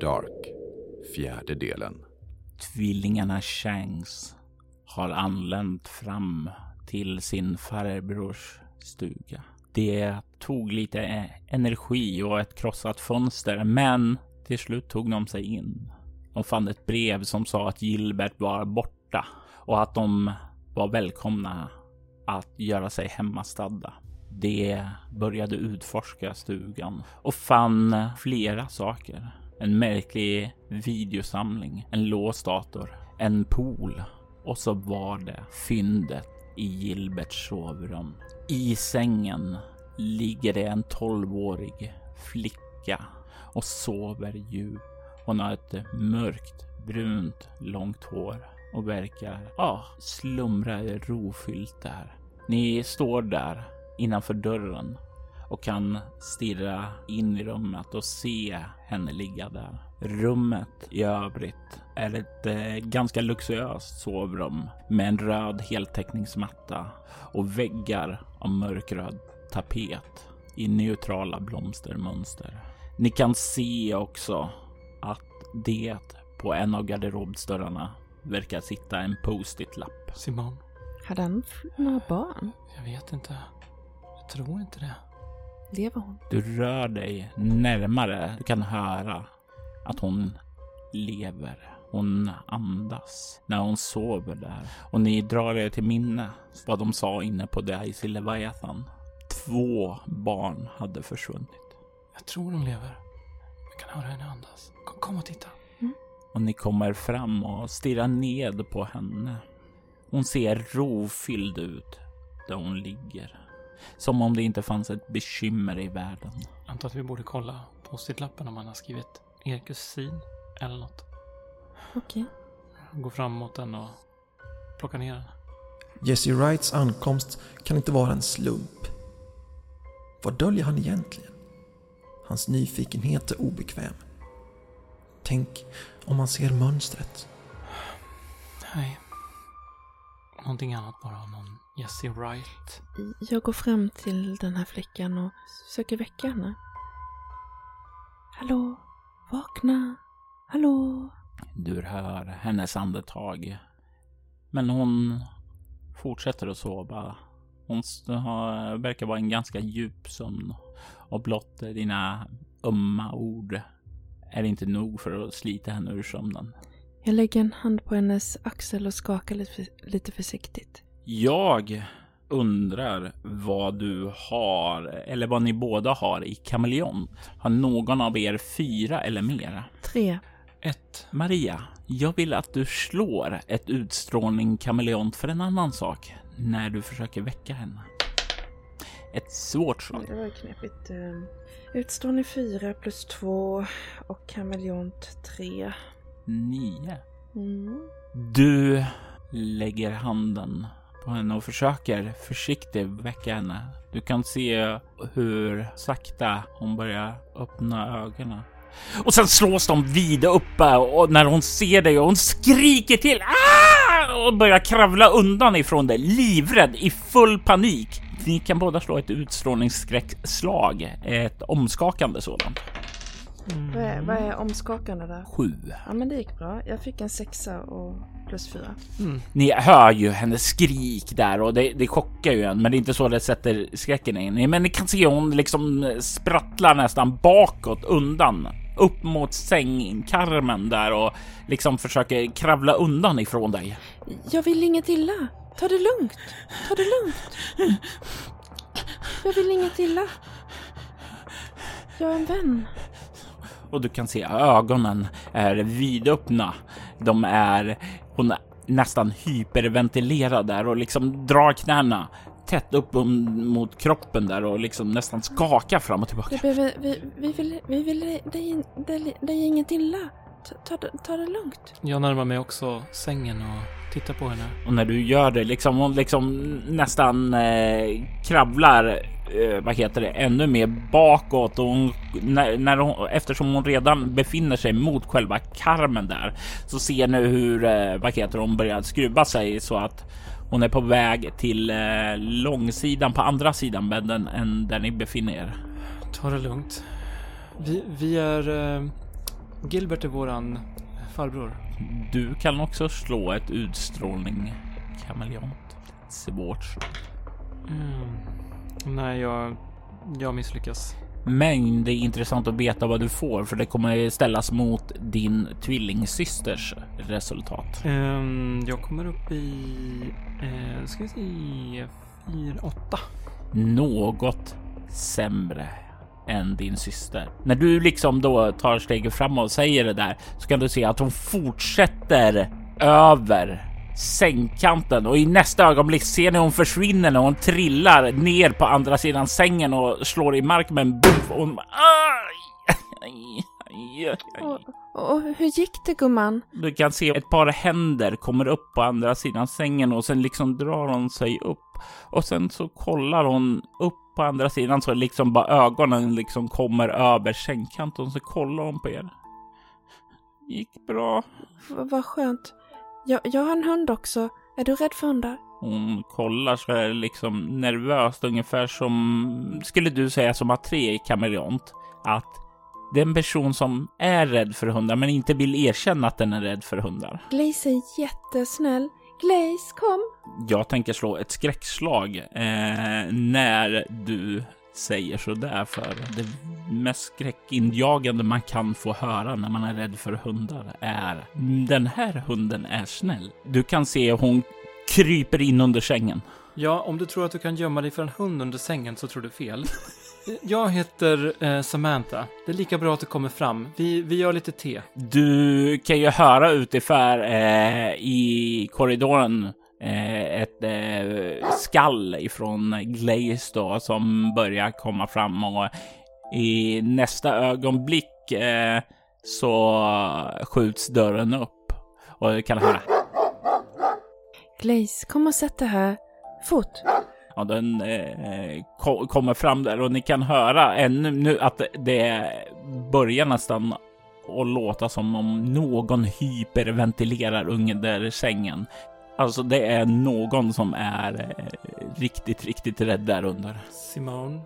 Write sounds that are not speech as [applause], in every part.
Dark fjärde delen. Tvillingarna Shanks har anlänt fram till sin farbrors stuga. Det tog lite e- energi och ett krossat fönster, men till slut tog de sig in. De fann ett brev som sa att Gilbert var borta och att de var välkomna att göra sig hemmastadda. De började utforska stugan och fann flera saker. En märklig videosamling, en låsdator, en pool och så var det fyndet i Gilberts sovrum. I sängen ligger det en tolvårig flicka och sover djupt. Hon har ett mörkt brunt långt hår och verkar ah, slumra rofyllt där. Ni står där innanför dörren och kan stirra in i rummet och se henne ligga där. Rummet i övrigt är ett eh, ganska luxuöst sovrum med en röd heltäckningsmatta och väggar av mörkröd tapet i neutrala blomstermönster. Ni kan se också att det på en av garderobsdörrarna verkar sitta en post-it-lapp. Simon, Hade han några barn? jag vet inte. Jag tror inte det. Lever hon? Du rör dig närmare. Du kan höra att hon lever. Hon andas när hon sover där. Och ni drar er till minne vad de sa inne på The Icy Leviathan. Två barn hade försvunnit. Jag tror hon lever. Jag kan höra henne andas. Kom, kom och titta. Och ni kommer fram och stirrar ned på henne. Hon ser rofylld ut där hon ligger. Som om det inte fanns ett bekymmer i världen. Antar att vi borde kolla post-it-lappen om han har skrivit er kusin eller något. Okej. Gå fram mot den och plocka ner den. Jesse Wrights ankomst kan inte vara en slump. Vad döljer han egentligen? Hans nyfikenhet är obekväm. Tänk om man ser mönstret. Nej. Någonting annat bara. Någon Jesse Wright. Jag går fram till den här flickan och försöker väcka henne. Hallå? Vakna? Hallå? Du hör hennes andetag. Men hon fortsätter att sova. Hon har, verkar vara en ganska djup sömn. Och blott dina ömma ord är inte nog för att slita henne ur sömnen. Jag lägger en hand på hennes axel och skakar lite, lite försiktigt. Jag undrar vad du har, eller vad ni båda har i kameleont. Har någon av er fyra eller mer? Tre. Ett. Maria, jag vill att du slår ett utstrålning kameleont för en annan sak när du försöker väcka henne. Ett svårt slag. Det var knepigt. eh. Utstrålning fyra plus två och kameleont tre. Nio. Mm. Du lägger handen på henne och försöker försiktigt väcka henne. Du kan se hur sakta hon börjar öppna ögonen. Och sen slås de vida uppe och när hon ser dig och hon skriker till ah! och börjar kravla undan ifrån dig, livrädd i full panik. Ni kan båda slå ett utstrålningsskräckslag, ett omskakande sådant. Vad, är, vad är omskakande där? Sju. Ja men det gick bra. Jag fick en sexa och plus fyra. Ni hör ju hennes skrik där och det, det chockar ju en, men det är inte så det sätter skräcken in i. Men ni kan se hon liksom sprattlar nästan bakåt undan upp mot sängkarmen där och liksom försöker kravla undan ifrån dig. Jag vill inget illa. Ta det lugnt. Ta det lugnt. Jag vill inget illa. Jag är en vän. Och du kan se ögonen är vidöppna. De är, hon är nästan hyperventilerad där och liksom drar knäna tätt upp mot kroppen där och liksom nästan skakar fram och tillbaka. Vi, vi, vi, vi vill, vi vill dig, dig, dig inget illa. Ta, ta, ta det lugnt. Jag närmar mig också sängen och tittar på henne. Och när du gör det, liksom hon liksom nästan eh, kravlar, eh, vad heter det, ännu mer bakåt och hon, när, när hon, eftersom hon redan befinner sig mot själva karmen där så ser ni hur, eh, vad heter hon, börjar skruva sig så att hon är på väg till eh, långsidan på andra sidan bädden än där ni befinner er. Ta det lugnt. Vi, vi är... Eh, Gilbert är våran farbror. Du kan också slå ett utstrålning kameleont. Svårt. Mm. Nej, jag, jag misslyckas. Men det är intressant att veta vad du får för det kommer ställas mot din tvillingsysters resultat. Um, jag kommer upp i, uh, ska vi se, 4, 8. Något sämre än din syster. När du liksom då tar steget fram och säger det där så kan du se att hon fortsätter över sängkanten och i nästa ögonblick ser ni hon försvinner när hon trillar ner på andra sidan sängen och slår i marken med en buff och hon aj. Och, och hur gick det gumman? Du kan se ett par händer kommer upp på andra sidan sängen och sen liksom drar hon sig upp och sen så kollar hon upp på andra sidan så liksom bara ögonen liksom kommer över sängkanten och så kollar hon på er. Gick bra. V vad skönt. Jag, jag har en hund också. Är du rädd för hundar? Hon kollar så här liksom nervöst, ungefär som skulle du säga som att tre i kameleont. Att den person som är rädd för hundar men inte vill erkänna att den är rädd för hundar. Glaze är jättesnäll. Glaze, kom! Jag tänker slå ett skräckslag eh, när du säger så där för det mest skräckinjagande man kan få höra när man är rädd för hundar är den här hunden är snäll. Du kan se hon kryper in under sängen. Ja, om du tror att du kan gömma dig för en hund under sängen så tror du fel. Jag heter eh, Samantha. Det är lika bra att du kommer fram. Vi, vi gör lite te. Du kan ju höra utifrån eh, i korridoren eh, ett eh, skall ifrån Glaze då som börjar komma fram och i nästa ögonblick eh, så skjuts dörren upp och du kan höra. Glaze, kom och sätt dig här. Fort. Ja, den eh, ko kommer fram där och ni kan höra ännu nu att det börjar nästan att låta som om någon hyperventilerar under sängen. Alltså det är någon som är eh, riktigt, riktigt rädd där under. Simone,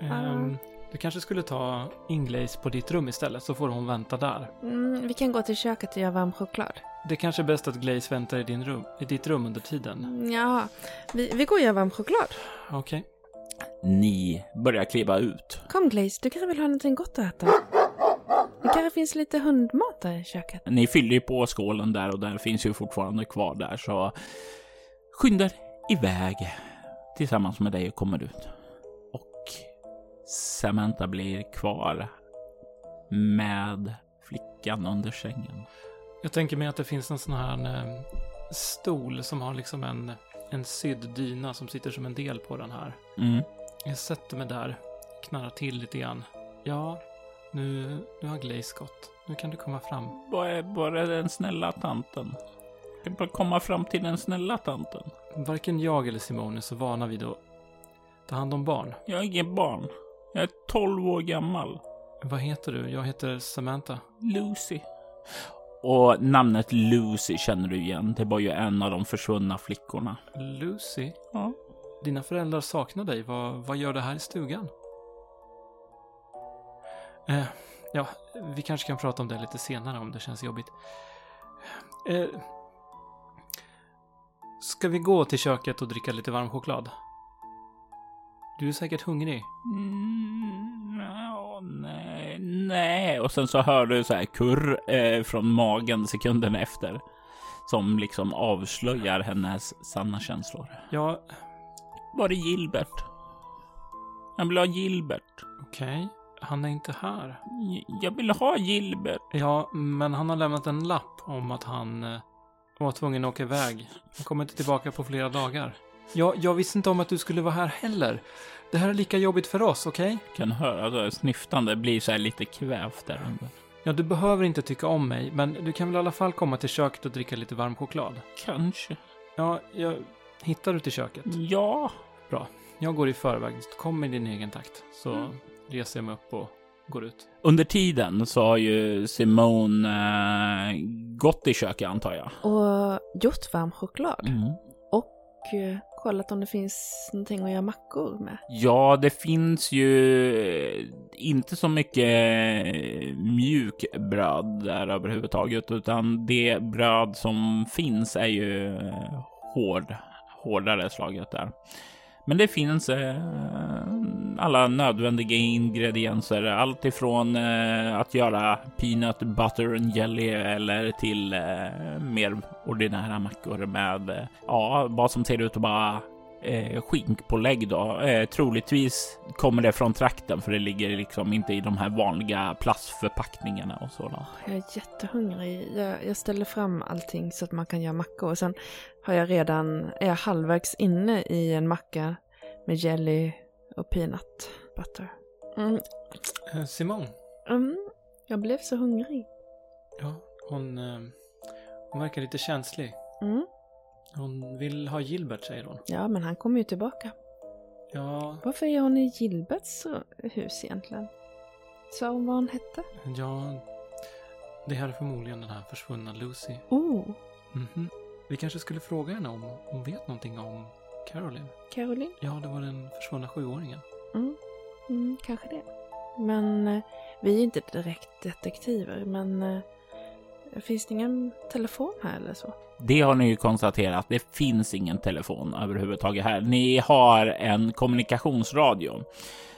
um, du kanske skulle ta Inglaze på ditt rum istället så får hon vänta där. Mm, vi kan gå till köket och göra varm choklad. Det kanske är bäst att Glaze väntar i, din rum, i ditt rum under tiden. Mm, ja, vi, vi går och gör varm choklad. Okej. Okay. Ni börjar kliva ut. Kom Glaze, du kanske vill ha någonting gott att äta? Det kanske finns lite hundmat där i köket. Ni fyller ju på skålen där och den finns ju fortfarande kvar där så skyndar iväg tillsammans med dig och kommer ut. Samantha blir kvar med flickan under sängen. Jag tänker mig att det finns en sån här eh, stol som har liksom en, en sydd dyna som sitter som en del på den här. Mm. Jag sätter mig där, knarrar till lite grann. Ja, nu, nu har Glaze gått. Nu kan du komma fram. Vad är bara den snälla tanten? Jag kan bara komma fram till den snälla tanten. Varken jag eller Simone är så vana vid att ta hand om barn. Jag är inget barn. Jag är 12 år gammal. Vad heter du? Jag heter Samantha. Lucy. Och namnet Lucy känner du igen. Det var ju en av de försvunna flickorna. Lucy? Ja. Dina föräldrar saknar dig. Vad, vad gör du här i stugan? Eh, ja, vi kanske kan prata om det lite senare om det känns jobbigt. Eh, ska vi gå till köket och dricka lite varm choklad? Du är säkert hungrig. Mm, ja, nej, nej. Och sen så hör du så här kurr eh, från magen sekunden efter. Som liksom avslöjar hennes sanna känslor. Ja. Var är Gilbert? Jag vill ha Gilbert. Okej. Han är inte här. Jag vill ha Gilbert. Ja, men han har lämnat en lapp om att han eh, var tvungen att åka iväg. Han kommer inte tillbaka på flera dagar. Ja, jag visste inte om att du skulle vara här heller. Det här är lika jobbigt för oss, okej? Kan höra det snyftande blir så här lite kvävt där under. Ja, du behöver inte tycka om mig, men du kan väl i alla fall komma till köket och dricka lite varm choklad? Kanske. Ja, jag hittar du till köket. Ja. Jag går i förväg. Kom i din egen takt. Så Mm. reser jag mig upp och går ut. Under tiden så har ju Simone eh, gått i köket antar jag. Och gjort varm choklad. Mm. Och eh, kollat om det finns någonting att göra mackor med. Ja, det finns ju eh, inte så mycket eh, mjukbröd där överhuvudtaget, utan det bröd som finns är ju eh, hård, hårdare slaget där. Men det finns eh, alla nödvändiga ingredienser, allt ifrån eh, att göra peanut butter and jelly eller till eh, mer ordinära mackor med eh, ja, vad som ser ut att vara eh, skinkpålägg då. Eh, troligtvis kommer det från trakten för det ligger liksom inte i de här vanliga plastförpackningarna och sådant. Jag är jättehungrig. Jag, jag ställer fram allting så att man kan göra mackor. Och sen har jag redan, är jag halvvägs inne i en macka med jelly och peanut butter. Mm, Eh, Simon. mm, jag blev så hungrig. Ja, hon, eh, hon verkar lite känslig. Mm, Hon vill ha Gilbert, säger hon. ja, men han kommer ju tillbaka. Ja, Varför är hon i Gilberts hus egentligen? Sa hon vad hon hette? ja. Det här är förmodligen den här försvunna Lucy. Oh, Mhm. Vi kanske skulle fråga henne om hon vet någonting om Caroline. Caroline? Ja, det var den försvunna sjuåringen. Mm, mm, kanske det. Men eh, vi är inte direkt detektiver, men eh, finns det ingen telefon här eller så? Det har ni ju konstaterat. Det finns ingen telefon överhuvudtaget här. Ni har en kommunikationsradio,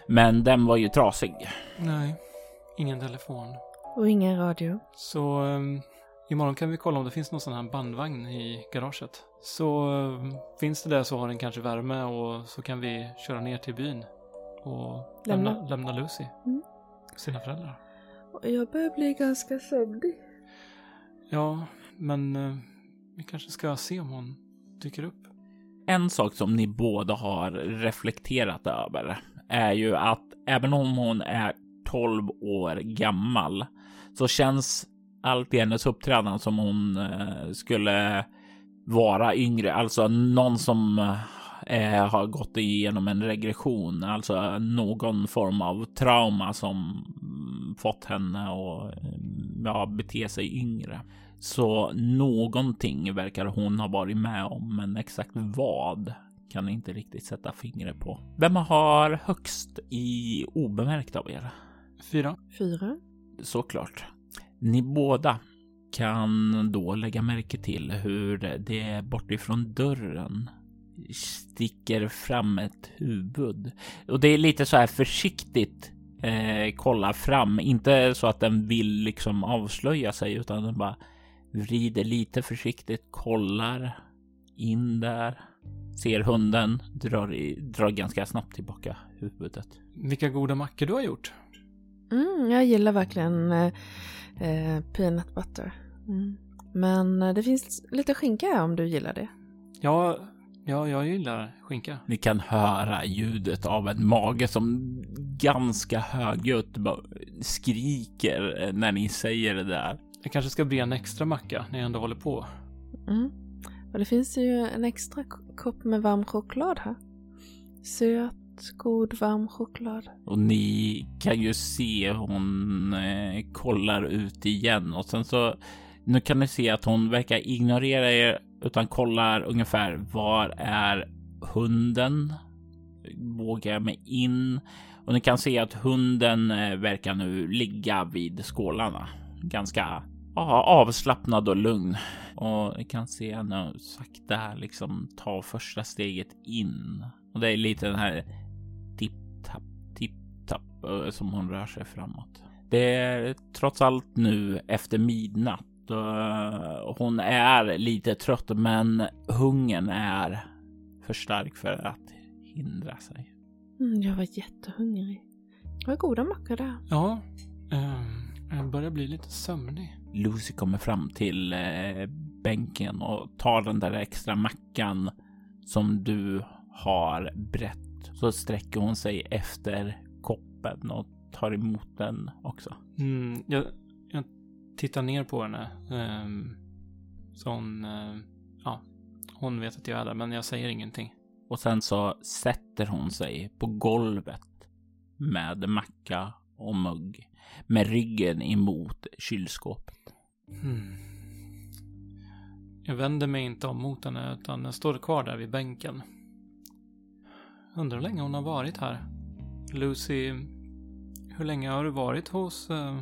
men den var ju trasig. Nej, ingen telefon. Och ingen radio? Så um, imorgon kan vi kolla om det finns någon sån här bandvagn i garaget. Så ehm, finns det där så har den kanske värme och så kan vi köra ner till byn och lämna, Lämna. lämna Lucy. Mm. Sina föräldrar. Jag börjar bli ganska sömnig. Ja, men eh, vi kanske ska se om hon dyker upp. En sak som ni båda har reflekterat över är ju att även om hon är 12 år gammal så känns allt i hennes uppträdande som hon eh, skulle vara yngre, alltså någon som eh, har gått igenom en regression, alltså någon form av trauma som fått henne att eh, ja, bete sig yngre. Så någonting verkar hon ha varit med om, men exakt vad kan ni inte riktigt sätta fingret på. Vem har högst i obemärkt av er? Fyra. Fyra? Såklart. Ni båda kan då lägga märke till hur det bortifrån dörren sticker fram ett huvud. Och det är lite så här försiktigt eh, kolla fram, inte så att den vill liksom avslöja sig utan den bara vrider lite försiktigt, kollar in där, ser hunden, drar, i, drar ganska snabbt tillbaka huvudet. Vilka goda mackor du har gjort. Mm, jag gillar verkligen eh, eh, peanut butter. Mm. Men eh, det finns lite skinka om du gillar det. Ja, ja, jag gillar skinka. Ni kan höra ljudet av en mage som ganska högljutt skriker eh, när ni säger det där. Jag kanske ska bre en extra macka när jag ändå håller på. Mm. Och det finns ju en extra kopp med varm choklad här. Söt, god varm choklad. Och ni kan ju se hon eh, kollar ut igen och sen så nu kan ni se att hon verkar ignorera er utan kollar ungefär var är hunden? Vågar jag mig in? Och ni kan se att hunden eh, verkar nu ligga vid skålarna. Ganska ja, avslappnad och lugn. Och ni kan se henne sakta liksom ta första steget in. Och det är lite den här tipp-tapp, tipp-tapp eh, som hon rör sig framåt. Det är trots allt nu efter midnatt och hon är lite trött, men hungern är för stark för att hindra sig. Mm, jag var jättehungrig. Vad goda mackor där. Ja, ehm, jag börjar bli lite sömnig. Lucy kommer fram till eh, bänken och tar den där extra mackan som du har brett. Så sträcker hon sig efter koppen och tar emot den också. Mm, jag tittar ner på henne. Um, så hon, eh, ja, hon vet att jag är där, men jag säger ingenting. Och sen så sätter hon sig på golvet med macka och mugg med ryggen emot kylskåpet. Hmm. Jag vänder mig inte om mot henne utan jag står kvar där vid bänken. Undrar hur länge hon har varit här. Lucy, hur länge har du varit hos, eh,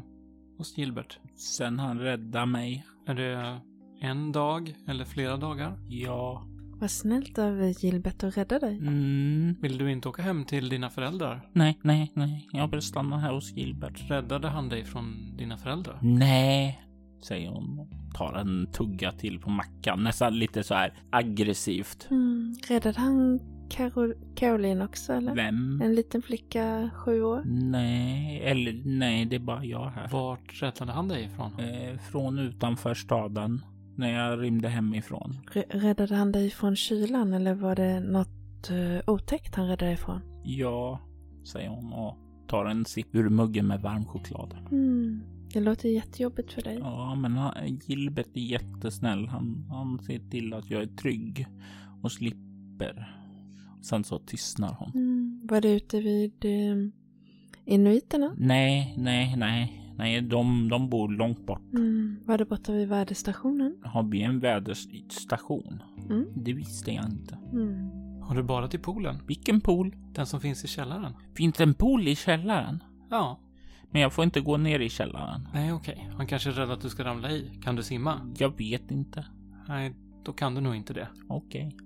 hos Gilbert? Sen han räddade mig. Är det en dag eller flera dagar? Ja. Vad snällt av Gilbert att rädda dig. Mm. Vill du inte åka hem till dina föräldrar? Nej, nej, nej. Jag vill stanna här hos Gilbert. Räddade han dig från dina föräldrar? Nej, säger hon och tar en tugga till på mackan. Nästan lite så här aggressivt. Mm. Räddade han Carol Caroline också eller? Vem? En liten flicka, sju år. Nej, eller nej, det är bara jag här. Vart räddade han dig ifrån? Eh, från utanför staden. När jag rymde hemifrån. R räddade han dig från kylan eller var det något uh, otäckt han räddade dig ifrån? Ja, säger hon och tar en sipp ur muggen med varm choklad. Mm. Det låter jättejobbigt för dig. Ja, men han, Gilbert är jättesnäll. Han, han ser till att jag är trygg och slipper. Sen så tystnar hon. Mm. Var det ute vid uh, inuiterna? Nej, nej, nej. Nej, de, de bor långt bort. Mm. Var det borta vid väderstationen? Har vi en väderstation? Mm. Det visste jag inte. Mm. Har du badat i poolen? Vilken pool? Den som finns i källaren? Finns det en pool i källaren? Ja. Men jag får inte gå ner i källaren. Nej, okej. Han kanske är rädd att du ska ramla i. Kan du simma? Jag vet inte. Nej, då kan du nog inte det. Okej.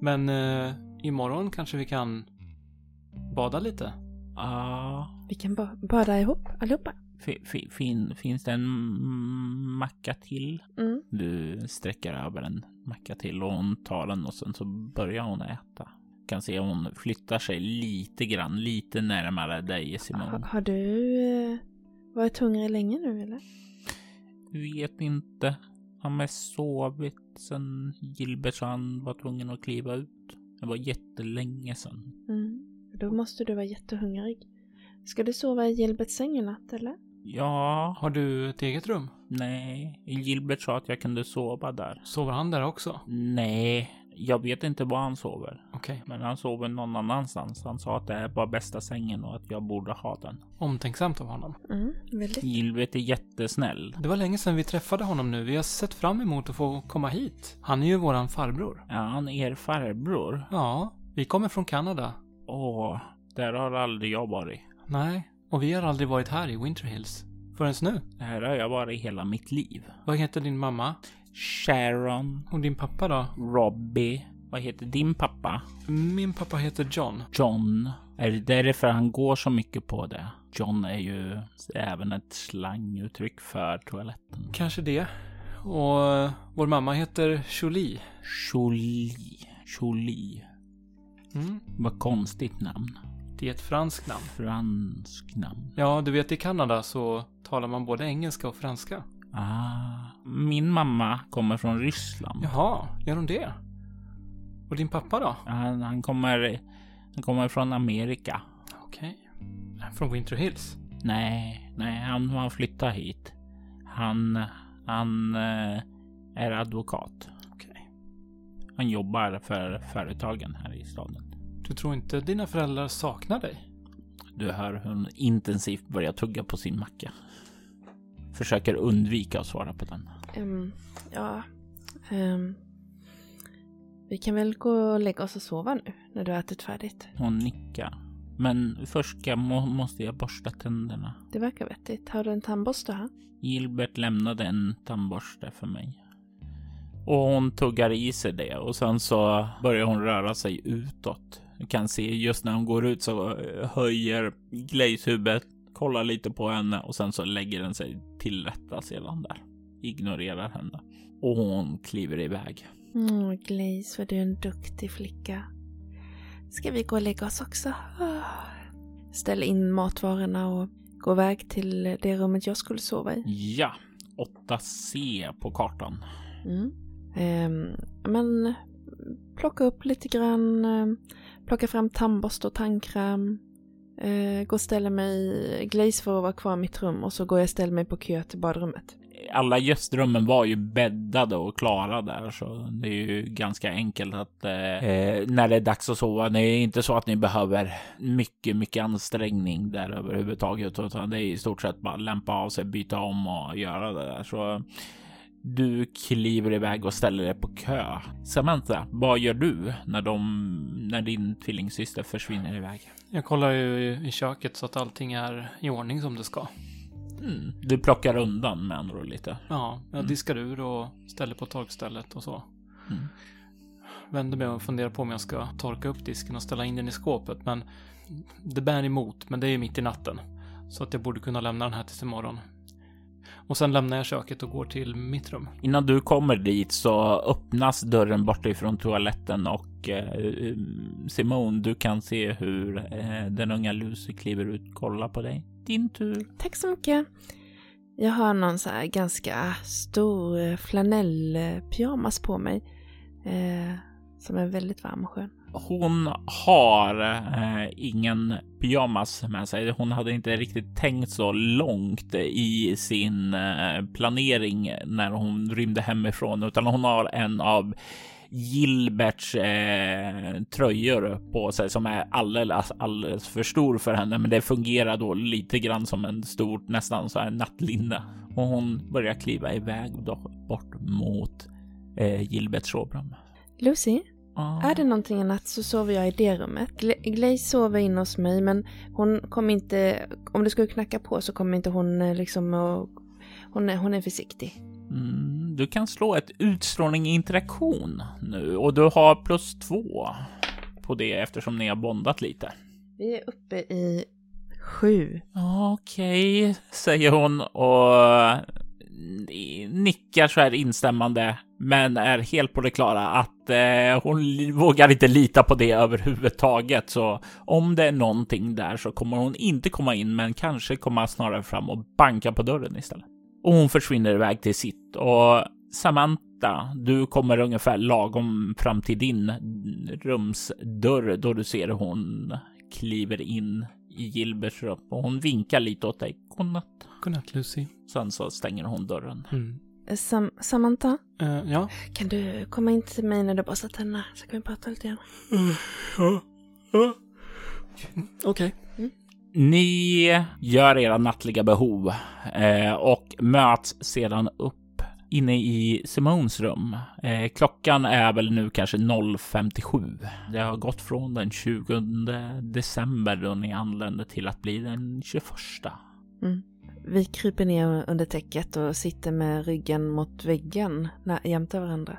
Men eh, imorgon kanske vi kan bada lite? Ah, Vi kan ba bada ihop allihopa. fi, fin, finns det en macka till? Mm. Du sträcker över en macka till och hon tar den och sen så börjar hon äta. Kan se hon flyttar sig lite grann, lite närmare dig Ha, Simon. har du eh, varit hungrig länge nu eller? Vet inte. Han har sovit sen Gilbert så han var tvungen att kliva ut. Det var jättelänge sedan. Mm. Då måste du vara jättehungrig. Ska du sova i Gilberts säng i natt eller? Ja, Har du ett eget rum? nej. Gilbert sa att jag kunde sova där. Sover han där också? Nej, jag vet inte var han sover. Okej. Men han sover någon annanstans. Han sa att det här var bästa sängen och att jag borde ha den. Omtänksamt av honom. Mm, väldigt. Gilbert är jättesnäll. Det var länge sedan vi träffade honom nu. Vi har sett fram emot att få komma hit. Han är ju våran farbror. Ja, han är er farbror. Ja, vi kommer från Kanada. Åh, där har aldrig jag varit. Nej, och vi har aldrig varit här i Winter Hills. Förrän nu. Det här har jag varit hela mitt liv. Vad heter din mamma? Sharon, Och din pappa då? Robbie. Vad heter din pappa? Min pappa heter John. John. Är det därför han går så mycket på det? John är ju även ett slanguttryck för toaletten. Kanske det. Och vår mamma heter Jolie. Jolie. Jolie. Mm. Vad konstigt namn. Det är ett franskt namn. Fransk namn. Ja, du vet i Kanada så talar man både engelska och franska. Ah. Min mamma kommer från Ryssland. Jaha, gör de det? Och din pappa då? Han, han, kommer, han kommer från Amerika. Okej. Från Winter Hills? Nej, nej, han har flyttat hit. Han, han eh, är advokat. Okej. Han jobbar för företagen här i staden. Du tror inte dina föräldrar saknar dig? Du hör hur hon intensivt börjar tugga på sin macka. Försöker undvika att svara på den. Ehm, ja. ehm, vi kan väl gå och lägga oss och sova nu när du har ätit färdigt. Hon nickar. Men först ska, må, måste jag borsta tänderna. Det verkar vettigt. Har du en tandborste här? Gilbert lämnade en tandborste för mig. Och hon tuggar i sig det och sen så börjar hon röra sig utåt. Du kan se just när hon går ut så eh, höjer Glaze huvudet, kollar lite på henne och sen så lägger den sig till rätta sedan där. Ignorerar henne. Och hon kliver iväg. Mm, Glaze, vad du är en duktig flicka. Ska vi gå och lägga oss också? [sighs] Ställer in matvarorna och går iväg till det rummet jag skulle sova i. Ja, 8C på kartan. Mm. Ehm, men plocka upp lite grann, eh, plocka fram tandborste och tandkräm. Eh, gå och ställa mig, Glaze får vara kvar i mitt rum och så går jag och ställer mig på kö till badrummet. Alla gästrummen var ju bäddade och klara där, så det är ju ganska enkelt att eh, eh, när det är dags att sova. Det är inte så att ni behöver mycket, mycket ansträngning där överhuvudtaget, utan det är i stort sett bara lämpa av sig, byta om och göra det där. Så du kliver iväg och ställer dig på kö. Samantha, vad gör du när, de, när din tvillingsyster försvinner iväg? Jag kollar ju i köket så att allting är i ordning som det ska. Mm. Du plockar undan med andra lite. Ja, jag Mm. diskar ur och ställer på torkstället och så. Mm. Vänder mig och funderar på om jag ska torka upp disken och ställa in den i skåpet, men det bär emot, men det är ju mitt i natten. Så att jag borde kunna lämna den här tills imorgon. Och sen lämnar jag köket och går till mitt rum. Innan du kommer dit så öppnas dörren bortifrån toaletten och eh, Simone, du kan se hur eh, den unga Lucy kliver ut. Kolla på dig. Din tur. Tack så mycket. Jag har någon så här ganska stor eh, flanellpyjamas på mig. Eh, som är väldigt varm och skön. Hon har eh, ingen pyjamas med sig. Hon hade inte riktigt tänkt så långt i sin eh, planering när hon rymde hemifrån, utan hon har en av Gilberts eh, tröjor på sig som är alldeles, alldeles för stor för henne. Men det fungerar då lite grann som en stor, nästan så här nattlinne. Och hon börjar kliva iväg då, bort mot eh, Gilberts sovrum. Lucy, Ah. är det någonting annat så sover jag i det rummet. Gla- Glaze sover inne hos mig men hon kommer inte, om det skulle knacka på så kommer inte hon eh, liksom att, hon är, hon är försiktig. Mm, du kan slå ett utstrålning interaktion nu och du har plus två på det eftersom ni har bondat lite. Vi är uppe i sju. Okej, säger hon och nickar så här instämmande, men är helt på det klara att eh, hon vågar inte lita på det överhuvudtaget. Så om det är någonting där så kommer hon inte komma in, men kanske komma snarare fram och banka på dörren istället. Och hon försvinner iväg till sitt och Samantha, du kommer ungefär lagom fram till din rumsdörr då du ser hon kliver in i Gilberts rum och hon vinkar lite åt dig. Godnatt. Godnatt Lucy. Sen så stänger hon dörren. Mm. Eh, Sam Samantha, Eh, ja. kan du komma in till mig när du borstar tänderna så kan vi prata lite grann? Ja. ja. Okej. Ni gör era nattliga behov eh, och möts sedan upp inne i Simons rum. Eh, klockan är väl nu kanske 0.57. Det har gått från den 20 december då ni anlände till att bli den 21. Mm. Vi kryper ner under täcket och sitter med ryggen mot väggen när, jämte varandra.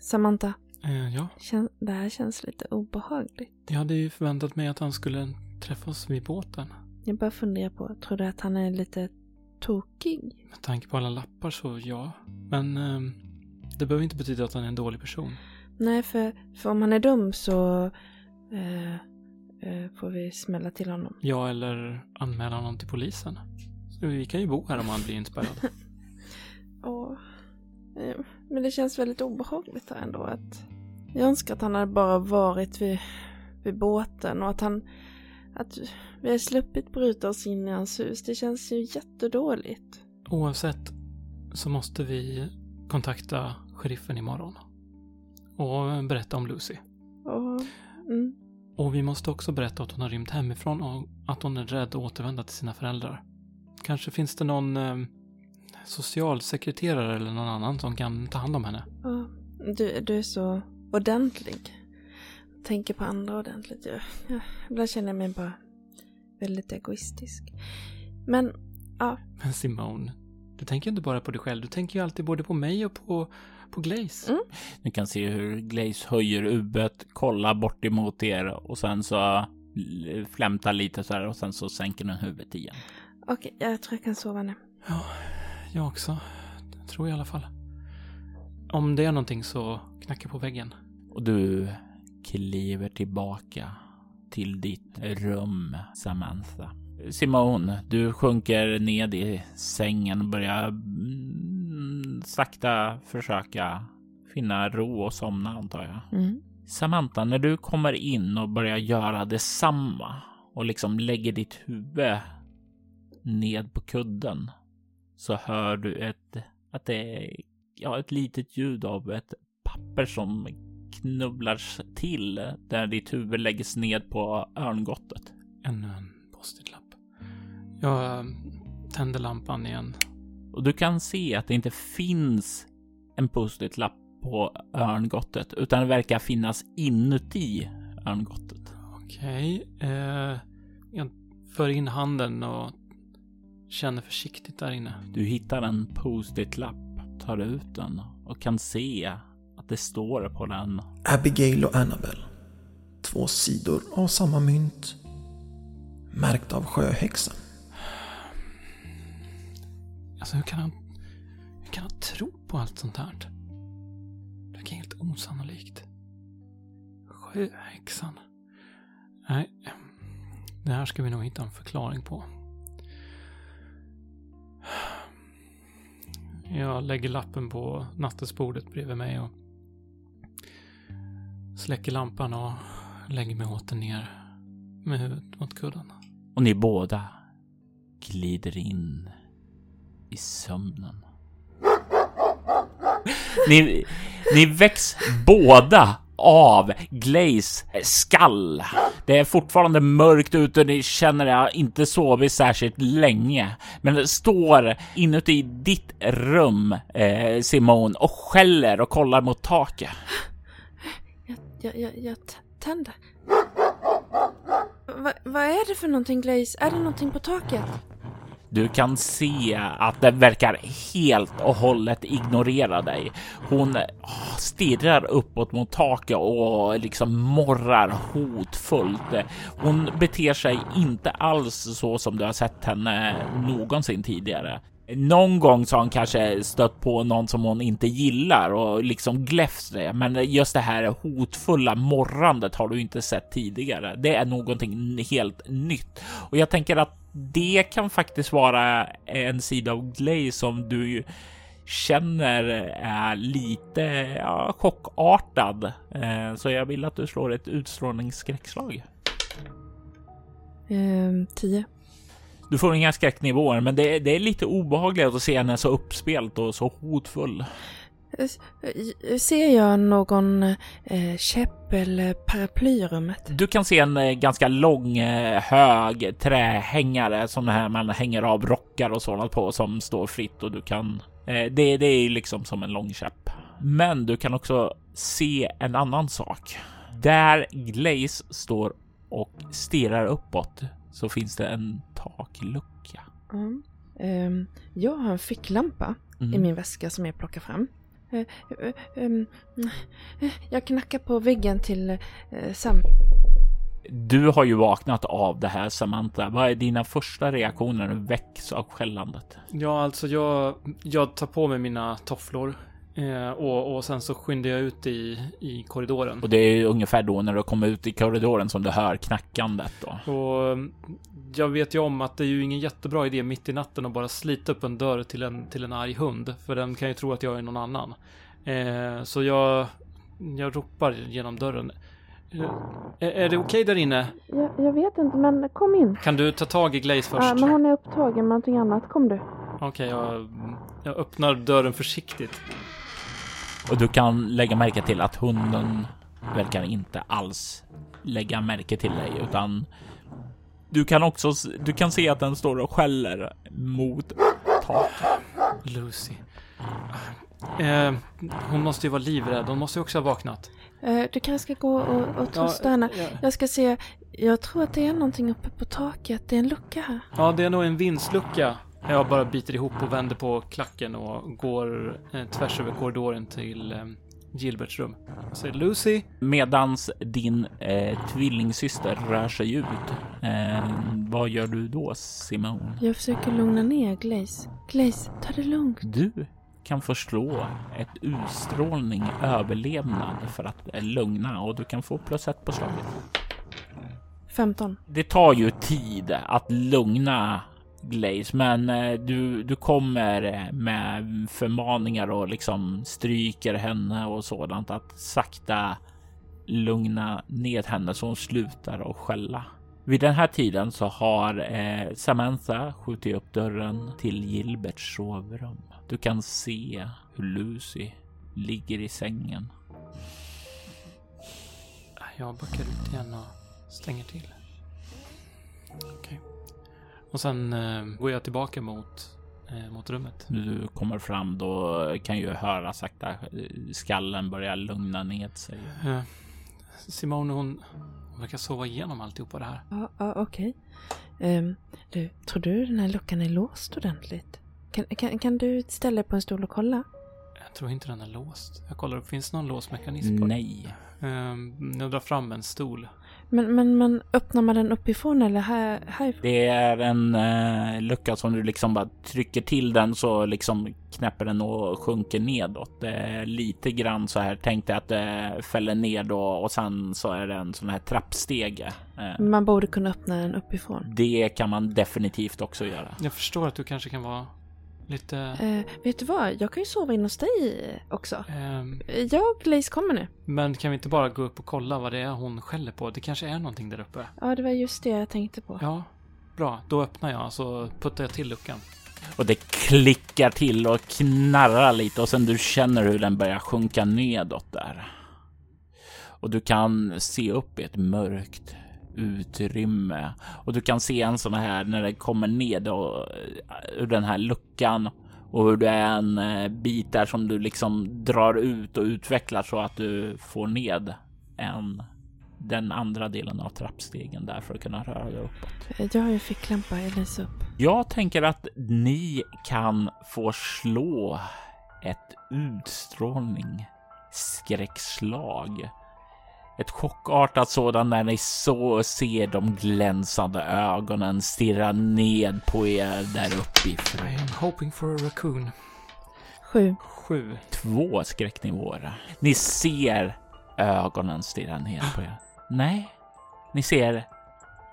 Samantha, Eh, ja. kän, det här känns lite obehagligt. Jag hade ju förväntat mig att han skulle träffa oss vid båten. Jag bara funderar på, tror du att han är lite tokig? Med tanke på alla lappar så ja. Men eh, det behöver inte betyda att han är en dålig person. Nej, för, för om han är dum så eh, eh, får vi smälla till honom. Ja, eller anmäla honom till polisen. Så vi kan ju bo här om han blir inspärrad. [laughs] Åh. Eh, Men det känns väldigt obehagligt här ändå att jag önskar att han hade bara varit vid, vid båten och att han att vi har sluppit bryta oss in i hans hus. Det känns ju jättedåligt. Oavsett så måste vi kontakta sheriffen imorgon. Och berätta om Lucy. Och, mm, Och vi måste också berätta att hon har rymt hemifrån och att hon är rädd att återvända till sina föräldrar. Kanske finns det någon eh, socialsekreterare eller någon annan som kan ta hand om henne. och, du, du är så ordentlig. Tänker på andra ordentligt. Jag, jag, ibland känner jag mig bara väldigt egoistisk. Men, ja, Men Simone, du tänker inte bara på dig själv. Du tänker ju alltid både på mig och på, på Glaze. Mm. Ni kan se hur Glaze höjer huvudet, kollar bort emot er och sen så flämtar lite så här och sen så sänker den huvudet igen. okej, jag tror jag kan sova nu. Ja, jag också. Tror jag i alla fall. Om det är någonting så knacka på väggen. Och du kliver tillbaka till ditt rum, Samantha. Simon, du sjunker ned i sängen och börjar mm, sakta försöka finna ro och somna antar jag. Mm. Samantha, när du kommer in och börjar göra detsamma och liksom lägger ditt huvud ned på kudden så hör du ett, att det är ja, ett litet ljud av ett papper som knubblar till där ditt huvud läggs ned på örngottet. Ännu en post-it-lapp. Jag eh, tänder lampan igen. Och du kan se att det inte finns en post-it-lapp på örngottet utan det verkar finnas inuti örngottet. Okej. Eh, jag för in handen och känner försiktigt där inne. Du hittar en post-it-lapp, tar ut den och kan se att det står på den. Abigail och Annabel. Två sidor av samma mynt. Märkt av sjöhäxan. Alltså hur kan han... Hur kan han tro på allt sånt här? Det verkar helt osannolikt. Sjöhäxan. Nej. Det här ska vi nog hitta en förklaring på. Jag lägger lappen på nattduksbordet bredvid mig och släcker lampan och lägger mig åter ner med huvudet mot kudden. Och ni båda glider in i sömnen. Ni, ni väcks båda av Glaze skall. Det är fortfarande mörkt ute ni känner jag inte sovit särskilt länge. Men det står inuti ditt rum, eh, Simon, och skäller och kollar mot taket. Jag, jag, jag, tänder. Va, vad är det för någonting Glaze? Är det någonting på taket? Du kan se att den verkar helt och hållet ignorera dig. Hon ah, stirrar uppåt mot taket och liksom morrar hotfullt. Hon beter sig inte alls så som du har sett henne någonsin tidigare. Någon gång så har hon kanske stött på någon som hon inte gillar och liksom gläfst det. Men just det här hotfulla morrandet har du inte sett tidigare. Det är någonting helt nytt och jag tänker att det kan faktiskt vara en sida av Glaze som du känner är lite ja, chockartad. Eh, så jag vill att du slår ett utstrålningsskräckslag. Ehm, tio. Du får inga skräcknivåer, men det, det är lite obehagligt att se henne så uppspelt och så hotfull. Eh, Ser jag någon eh, käpp eller paraply i rummet? Du kan se en eh, ganska lång eh, hög trähängare som här man hänger av rockar och sådant på som står fritt och du kan. Eh, det, det är liksom som en lång käpp. Men du kan också se en annan sak. Där Glaze står och stirrar uppåt så finns det en taklucka. Mm. Ehm, jag har en ficklampa i Mm. min väska som jag plockar fram. Eh, eh, ehm, eh, jag knackar på väggen till eh, Sam. Du har ju vaknat av det här Samantha. Vad är dina första reaktioner när du väcks av skällandet? Ja, alltså jag, jag tar på mig mina tofflor. Eh, och, och sen så skyndar jag ut i, i korridoren. Och det är ungefär då när du kommer ut i korridoren som du hör knackandet då. Och mm, jag vet ju om att det är ju ingen jättebra idé mitt i natten att bara slita upp en dörr till en, till en arg hund. För den kan ju tro att jag är någon annan. Eh, så jag, jag ropar genom dörren. Eh, är, är det okej där inne? Jag, jag vet inte, men kom in. Kan du ta tag i Glaze först? Ja, men hon är upptagen med någonting annat. Kom du. Okej, jag, jag öppnar dörren försiktigt. Och du kan lägga märke till att hunden verkar inte alls lägga märke till dig utan du kan också du kan se att den står och skäller mot taket. Lucy. Eh, hon måste ju vara livrädd. Hon måste ju också ha vaknat. Eh, du kanske ska gå och, och trösta henne. ja. Jag ska se. Jag tror att det är någonting uppe på taket. Det är en lucka här. Ja, det är nog en vindslucka. Jag bara biter ihop och vänder på klacken och går eh, tvärs över korridoren till eh, Gilberts rum. Jag säger Lucy. Medans din eh, tvillingsyster rör sig ut. Eh, vad gör du då Simon? Jag försöker lugna ner Glaze. Glaze, ta det lugnt. Du kan förslå ett utstrålning överlevnad för att eh, lugna och du kan få plus ett på slaget. 15. Det tar ju tid att lugna Glaze, men eh, du, du kommer eh, med förmaningar och liksom stryker henne och sådant att sakta lugna ned henne så hon slutar att skälla. Vid den här tiden så har eh, Samantha skjutit upp dörren till Gilberts sovrum. Du kan se hur Lucy ligger i sängen. Jag backar ut igen och stänger till. Okej. Och sen eh, går jag tillbaka mot, eh, mot rummet. Du kommer fram då kan ju höra sakta eh, skallen börja lugna ned sig. Eh, Simone, hon, hon verkar sova igenom alltihopa det här. Ja, ja okej. Ehm, du, tror du den här luckan är låst ordentligt? Kan, kan, kan du ställa dig på en stol och kolla? Jag tror inte den är låst. Jag kollar upp, finns det någon låsmekanism på den? Nej, Um, jag drar fram en stol. Men, men, men öppnar man den uppifrån eller här, härifrån? det är en eh, lucka som du liksom bara trycker till den så liksom knäpper den och sjunker nedåt. Är lite grann så här. Tänk dig att det fäller ner då och sen så är det en sån här trappstege. Eh, Man borde kunna öppna den uppifrån. det kan man definitivt också göra. Jag förstår att du kanske kan vara lite... Eh, vet du vad? Jag kan ju sova in hos dig också. ehm, Jag och Lace kommer nu. men kan vi inte bara gå upp och kolla vad det är hon skäller på? Det kanske är någonting där uppe. Ja, det var just det jag tänkte på. Ja, bra. Då öppnar jag så puttar jag till luckan. Och det klickar till och knarrar lite och sen du känner hur den börjar sjunka nedåt där. Och du kan se upp i ett mörkt utrymme och du kan se en sån här när det kommer ned och, ur den här luckan och hur det är en eh, bit där som du liksom drar ut och utvecklar så att du får ned en den andra delen av trappstegen där för att kunna röra dig uppåt. Jag har ju ficklampa, jag läser upp. Jag tänker att ni kan få slå ett utstrålning skräckslag. Ett chockartat sådan när ni så ser de glänsande ögonen stirra ned på er där I uppifrån. am hoping for a raccoon. Sju. Sju. Två skräcknivåer. Ni ser ögonen stirra ner på er. Nej, ni ser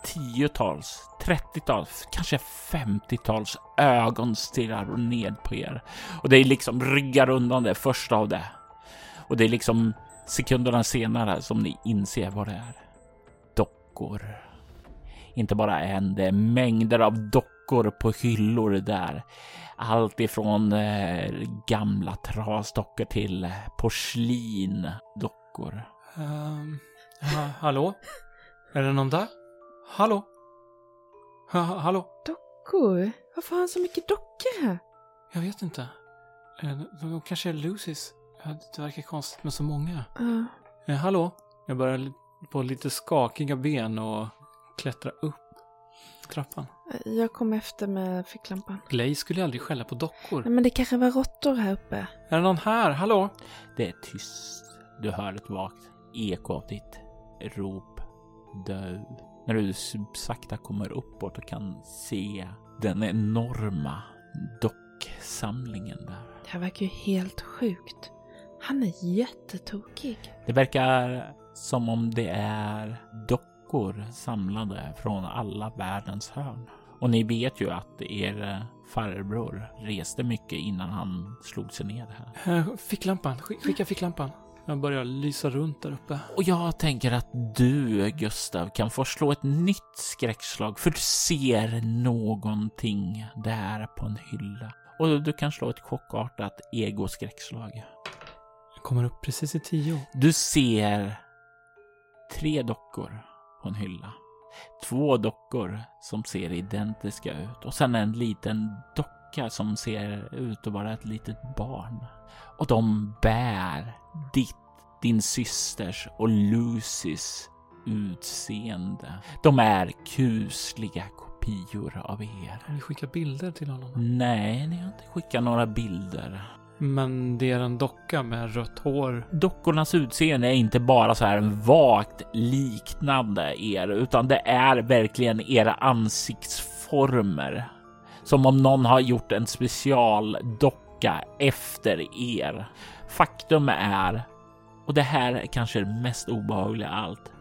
tiotals, trettiotals, kanske femtiotals ögon stirrar ned på er. Och det är liksom ryggar undan det första av det. Och det är liksom sekunderna senare som ni inser vad det är. Dockor. Inte bara en, det är mängder av dockor på hyllor där. Allt ifrån eh, gamla trasdockor till eh, porslin-dockor. Um, ha, hallå? Är det någon där? Hallå? Ha, ha, hallå? Dockor? Varför har han så mycket dockor här? Jag vet inte. Eh, De kanske är Lucys. Det verkar konstigt med så många. Ja. Eh, hallå? Jag börjar på lite skakiga ben och klättra upp trappan. jag kom efter med ficklampan. Glaze skulle aldrig skälla på dockor. Nej, men det kanske var råttor här uppe. Är det någon här? Hallå? Det är tyst. Du hör ett vagt eko av ditt rop dö. När du sakta kommer uppåt och kan se den enorma docksamlingen där. Det här verkar ju helt sjukt. Han är jättetokig. Det verkar som om det är dockor samlade från alla världens hörn. Och ni vet ju att er farbror reste mycket innan han slog sig ner här. Eh, Ficklampan. Sk- Skicka ficklampan. Jag börjar lysa runt där uppe. Och jag tänker att du, Gustav, kan få slå ett nytt skräckslag för du ser någonting där på en hylla. Och du kan slå ett chockartat egoskräckslag. Jag kommer upp precis i tio. Du ser tre dockor på en hylla. Två dockor som ser identiska ut och sen en liten docka som ser ut att vara ett litet barn. Och de bär ditt, din systers och Lucys utseende. De är kusliga kopior av er. Kan vi skicka bilder till honom? Nej, ni har inte skickat några bilder. Men det är en docka med rött hår. Dockornas utseende är inte bara så här vagt liknande er, utan det är verkligen era ansiktsformer. Som om någon har gjort en specialdocka efter er. Faktum är, och det här är kanske det mest obehagliga av allt,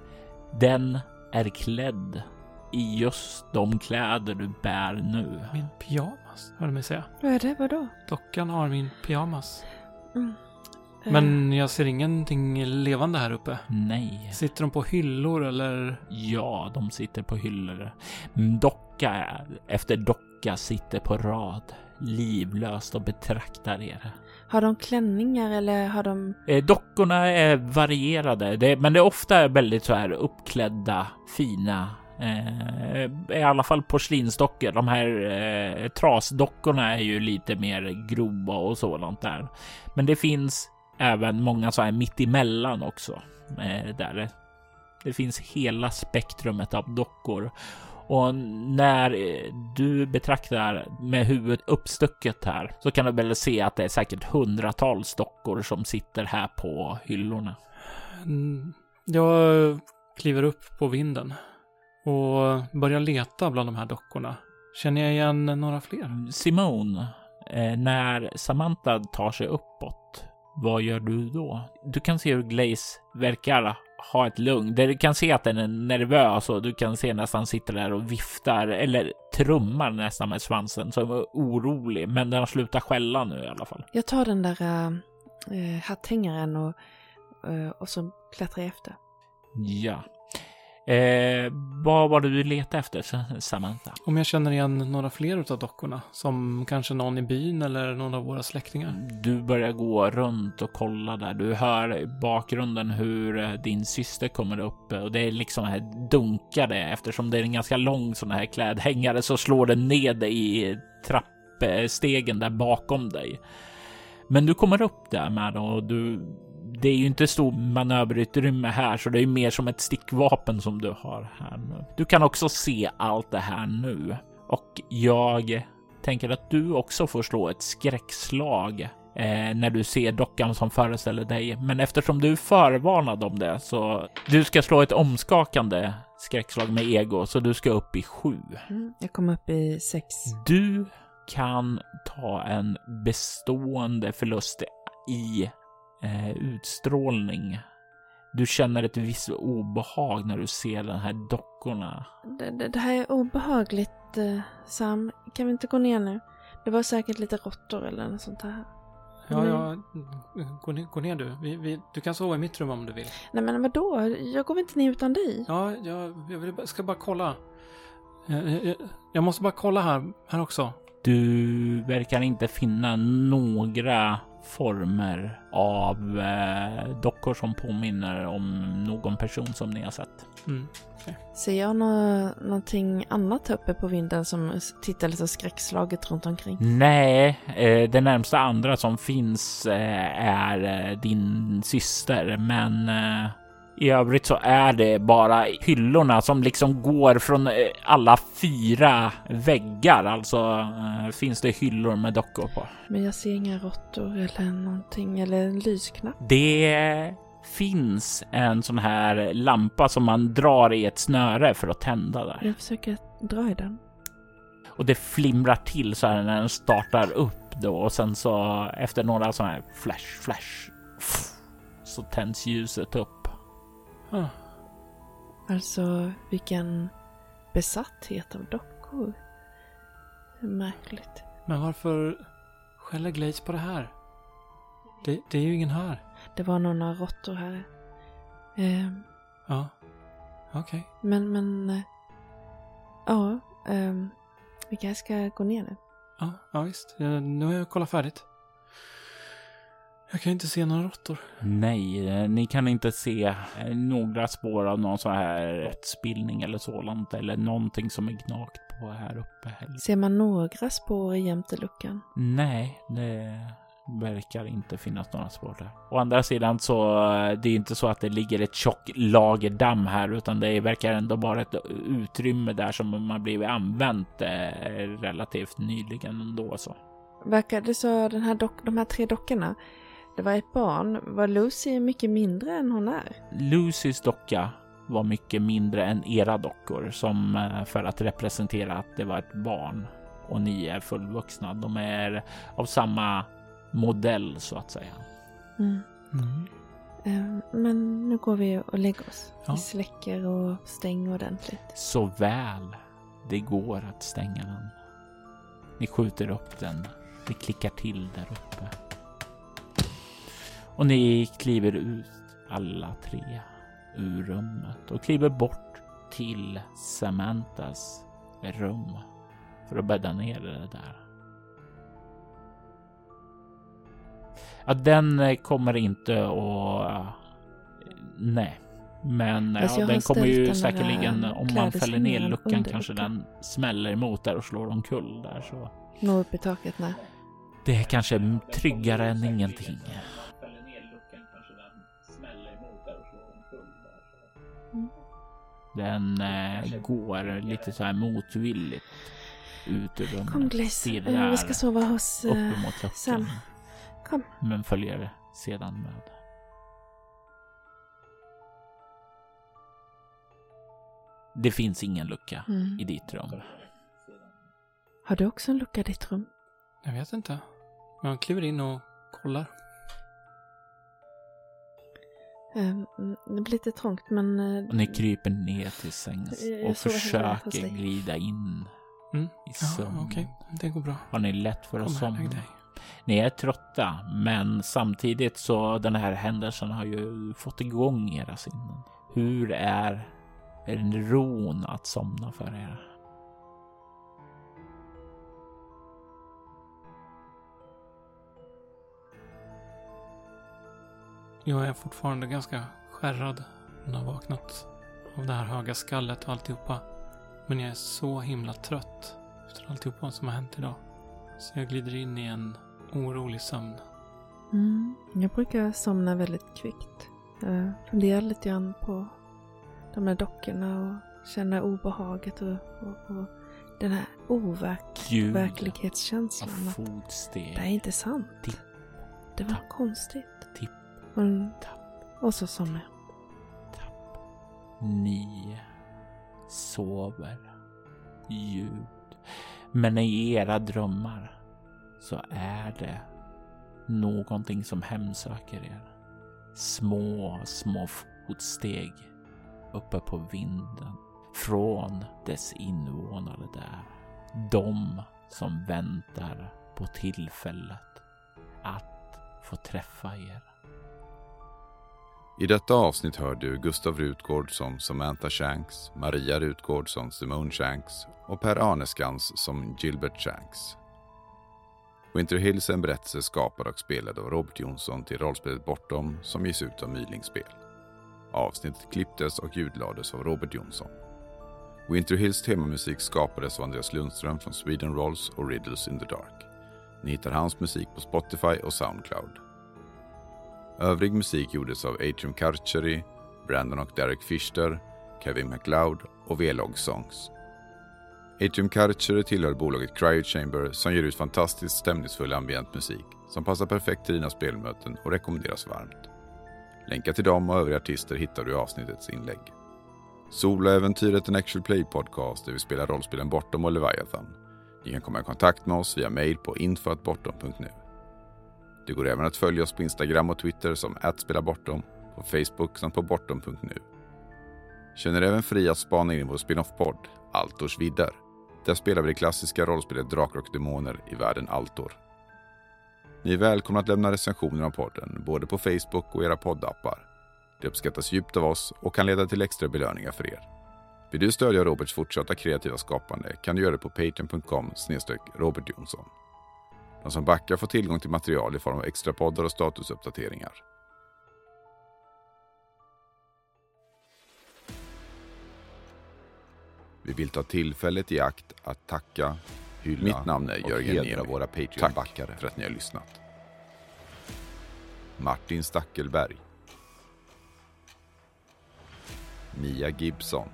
den är klädd i just de kläder du bär nu. Min pyjamas, hör du mig säga. Vad är det? Vadå? Dockan har min pyjamas. Mm. Eh, Men jag ser ingenting levande här uppe. Nej. Sitter de på hyllor eller? Ja, de sitter på hyllor. Docka efter docka sitter på rad, livlöst och betraktar er. Har de klänningar eller har de... Eh, dockorna är varierade, men det är ofta väldigt så här uppklädda, fina. Eh, I alla fall porslinsdockor. De här eh, trasdockorna är ju lite mer grova och sådant där. Men det finns även många så här mittemellan också. Eh, där det finns hela spektrumet av dockor. Och när eh, du betraktar med huvudet uppstucket här så kan du väl se att det är säkert hundratals dockor som sitter här på hyllorna. Mm, jag kliver upp på vinden och börjar leta bland de här dockorna. Känner jag igen några fler? Simone, eh, när Samantha tar sig uppåt, vad gör du då? Du kan se hur Glaze verkar ha ett lugn. Du kan se att den är nervös och du kan se nästan sitter där och viftar eller trummar nästan med svansen som är orolig. Men den har slutat skälla nu i alla fall. Jag tar den där äh, hatthängaren och, eh, och så klättrar jag efter. Ja. Eh, vad var det du letade efter, Samantha? Om jag känner igen några fler utav dockorna. Som kanske någon i byn eller någon av våra släktingar. Du börjar gå runt och kolla där. Du hör i bakgrunden hur eh, din syster kommer upp och det är liksom här dunkade eftersom det är en ganska lång sån här klädhängare så slår den ned dig i trappstegen där bakom dig. Men du kommer upp där med och du det är ju inte stor manöverutrymme här, så det är mer som ett stickvapen som du har här nu. Du kan också se allt det här nu och jag tänker att du också får slå ett skräckslag eh, när du ser dockan som föreställer dig. Men eftersom du är förvarnad om det så du ska slå ett omskakande skräckslag med ego, så du ska upp i sju. Mm. Jag kommer upp i sex. Du kan ta en bestående förlust i eh, utstrålning. Du känner ett visst obehag när du ser de här dockorna. Det, det, det här är obehagligt, eh, Sam. Kan vi inte gå ner nu? Det var säkert lite råttor eller något sånt här. Ja, ja. Gå ner, gå ner du. Vi, vi, du kan sova i mitt rum om du vill. Nej men vadå? Jag går väl inte ner utan dig? Ja, jag, jag vill, bara- ska bara kolla. Jag, jag, jag måste bara kolla här, här också. Du verkar inte finna några former av eh, dockor som påminner om någon person som ni har sett. Mm. Ser jag nå någonting annat här uppe på vinden som tittar lite skräckslaget runt omkring? Nej, eh, det närmsta andra som finns eh, är eh, din syster, men eh, i övrigt så är det bara hyllorna som liksom går från eh, alla fyra väggar. Alltså eh, finns det hyllor med dockor på. Men jag ser inga råttor eller någonting, eller en lysknapp. Det finns en sån här lampa som man drar i ett snöre för att tända där. Jag försöker dra i den. Och det flimrar till så här när den startar upp då och sen så efter några sådana här flash, flash så tänds ljuset upp. Ah, Alltså, vilken besatthet av dockor. Märkligt. men varför skäller Glaze på det här? Det, det är ju ingen här. Det var några råttor här. Ehm, Ja, okej. men, men... eh, ja, ehm, vi kanske ska gå ner nu. Ja, ja, visst. Eh, Nu har jag kollat färdigt. Jag kan inte se några råttor. Nej, eh, ni kan inte se eh, några spår av någon sån här råttspillning eller sådant eller någonting som är gnagt på här uppe heller. Ser man några spår jämte luckan? Nej, det verkar inte finnas några spår där. Å andra sidan så eh, det är inte så att det ligger ett tjockt lager damm här, utan det verkar ändå vara ett utrymme där som har blivit använt relativt nyligen ändå så. Verkar det så, den här dock, de här tre dockorna, det var ett barn. Var Lucy mycket mindre än hon är? Lucys docka var mycket mindre än era dockor som eh, för att representera att det var ett barn och ni är fullvuxna. De är av samma modell så att säga. Mm. Eh, Men nu går vi och lägger oss. Ja. Vi släcker och stänger ordentligt. Så väl det går att stänga den. Ni skjuter upp den. Det klickar till där uppe. Och ni kliver ut alla tre ur rummet och kliver bort till Samantas rum för att bädda ner det där. Ja, den eh, kommer inte att... Nej. Men ja, Alltså, har den kommer ju säkerligen, om man fäller ner luckan kanske den smäller emot där och slår omkull där så. Nå upp i taket när. Det är kanske tryggare än ingenting. Den eh, går lite så här motvilligt ut ur rummet. Kom Glaze, Eh, vi ska sova hos... eh. Sam. Kom. Men följer sedan med. Det finns ingen lucka Mm. i ditt rum. Har du också en lucka i ditt rum? Jag vet inte. Men jag kliver in och kollar. Ehm, mm, det blir lite trångt men... eh, Och ni kryper ner till sängs och försöker glida in Mm. i Ja, sömn. okej. Det går bra. Har ni lätt för att somna? dig. Ni är trötta, men samtidigt så den här händelsen har ju fått igång era sinnen. Hur är ron att somna för er? Jag är fortfarande ganska skärrad när jag har vaknat av det här höga skallet och alltihopa. Men jag är så himla trött efter alltihopa som har hänt idag. Så jag glider in i en orolig sömn. Mm, jag brukar somna väldigt kvickt. Jag funderar lite grann på de här dockorna och känner obehaget och, och, och den här Ljud av overklighetskänslan. Att fotsteg. det är inte sant. Tipp, Det var tapp, konstigt. tipp, och, tapp, och så somnar jag. tapp. Ni sover djupt. Men i era drömmar så är det någonting som hemsöker er. Små, små fotsteg uppe på vinden från dess invånare där. De som väntar på tillfället att få träffa er. I detta avsnitt hör du Gustav Rutgård som Samantha Shanks, Maria Rutgård som Simone Shanks och Per Arneskans som Gilbert Shanks. Winter Hills är en berättelse skapad och spelad av Robert Jonsson till rollspelet Bortom som ges ut av Mylingspel. Avsnittet klipptes och ljudlades av Robert Jonsson. Winter Hills temamusik skapades av Andreas Lundström från Sweden Rolls och Riddles in the Dark. Ni hittar hans musik på Spotify och Soundcloud. Övrig musik gjordes av Atrium Karcheri, Brandon och Derek Fischer, Kevin MacLeod och V-Log Songs. Atrium Karcheri tillhör bolaget Cryo Chamber som ger ut fantastiskt stämningsfull ambient musik som passar perfekt till dina spelmöten och rekommenderas varmt. Länkar till dem och övriga artister hittar du i avsnittets inlägg. Soloäventyret en actual play podcast där vi spelar rollspelen Bortom och Leviathan. Ni kan komma i kontakt med oss via mail på info.bortom.nu. Det går även att följa oss på Instagram och Twitter som @spelabortom, på Facebook samt på bortom.nu. Känner även fri att spana in i vår spin-off-podd Altors vidder. Där spelar vi det klassiska rollspelet Drakar och Demoner i världen Altor. Ni är välkomna att lämna recensioner av podden, både på Facebook och era poddappar. Det uppskattas djupt av oss och kan leda till extra belöningar för er. Vill du stödja Roberts fortsatta kreativa skapande kan du göra det på patreon.com Robert Jonsson. De som backar får tillgång till material i form av extra poddar och statusuppdateringar. Vi vill ta tillfället i akt att tacka, hylla Mitt namn är och Jörgen hedra Niemi. våra Tack Patreon-backare. för att ni har lyssnat. Martin Stackelberg. Mia Gibson.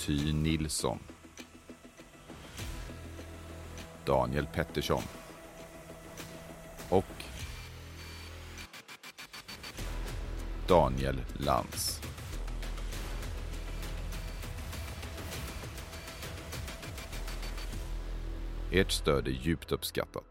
Ty Nilsson. Daniel Pettersson. Och Daniel Lantz. Ert stöd är djupt uppskattat.